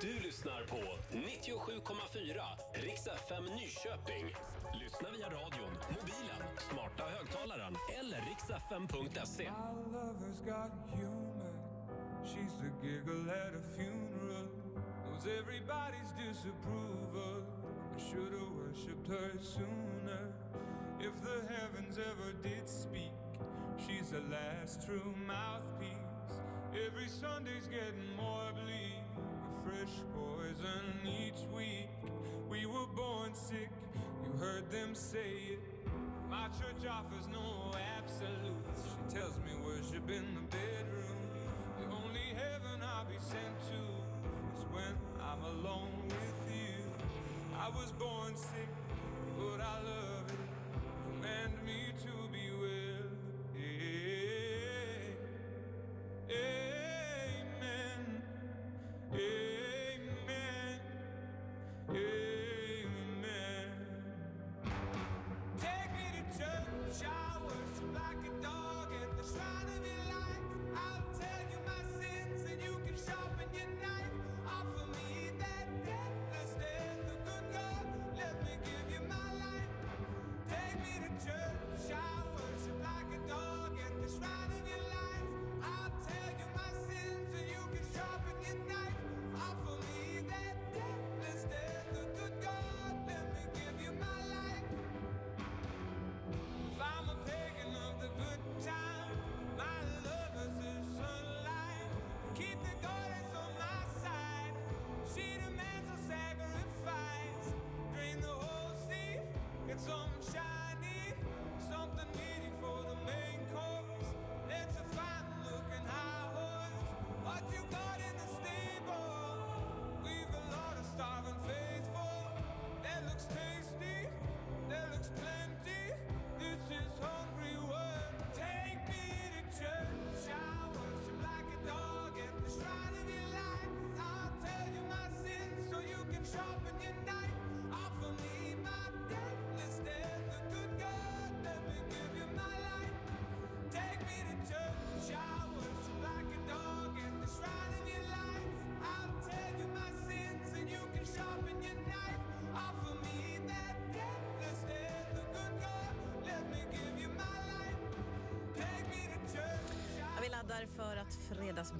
du lyssnar på 97,4 Rix FM Nyköping. Lyssna via radion, mobilen, smarta högtalaren eller riksfm.se. My lover's got rixfm.se. She's the giggle at a funeral. Knows everybody's disapproval. I should've worshipped her sooner. If the heavens ever did speak, she's the last true mouthpiece. Every Sunday's getting more bleak. someone sick, you heard them say it. My church offers no absolutes. She tells me worship in the bedroom. The only heaven I'll be sent to is when I'm alone with you. I was born sick, but I love it. för att fredagsbubbla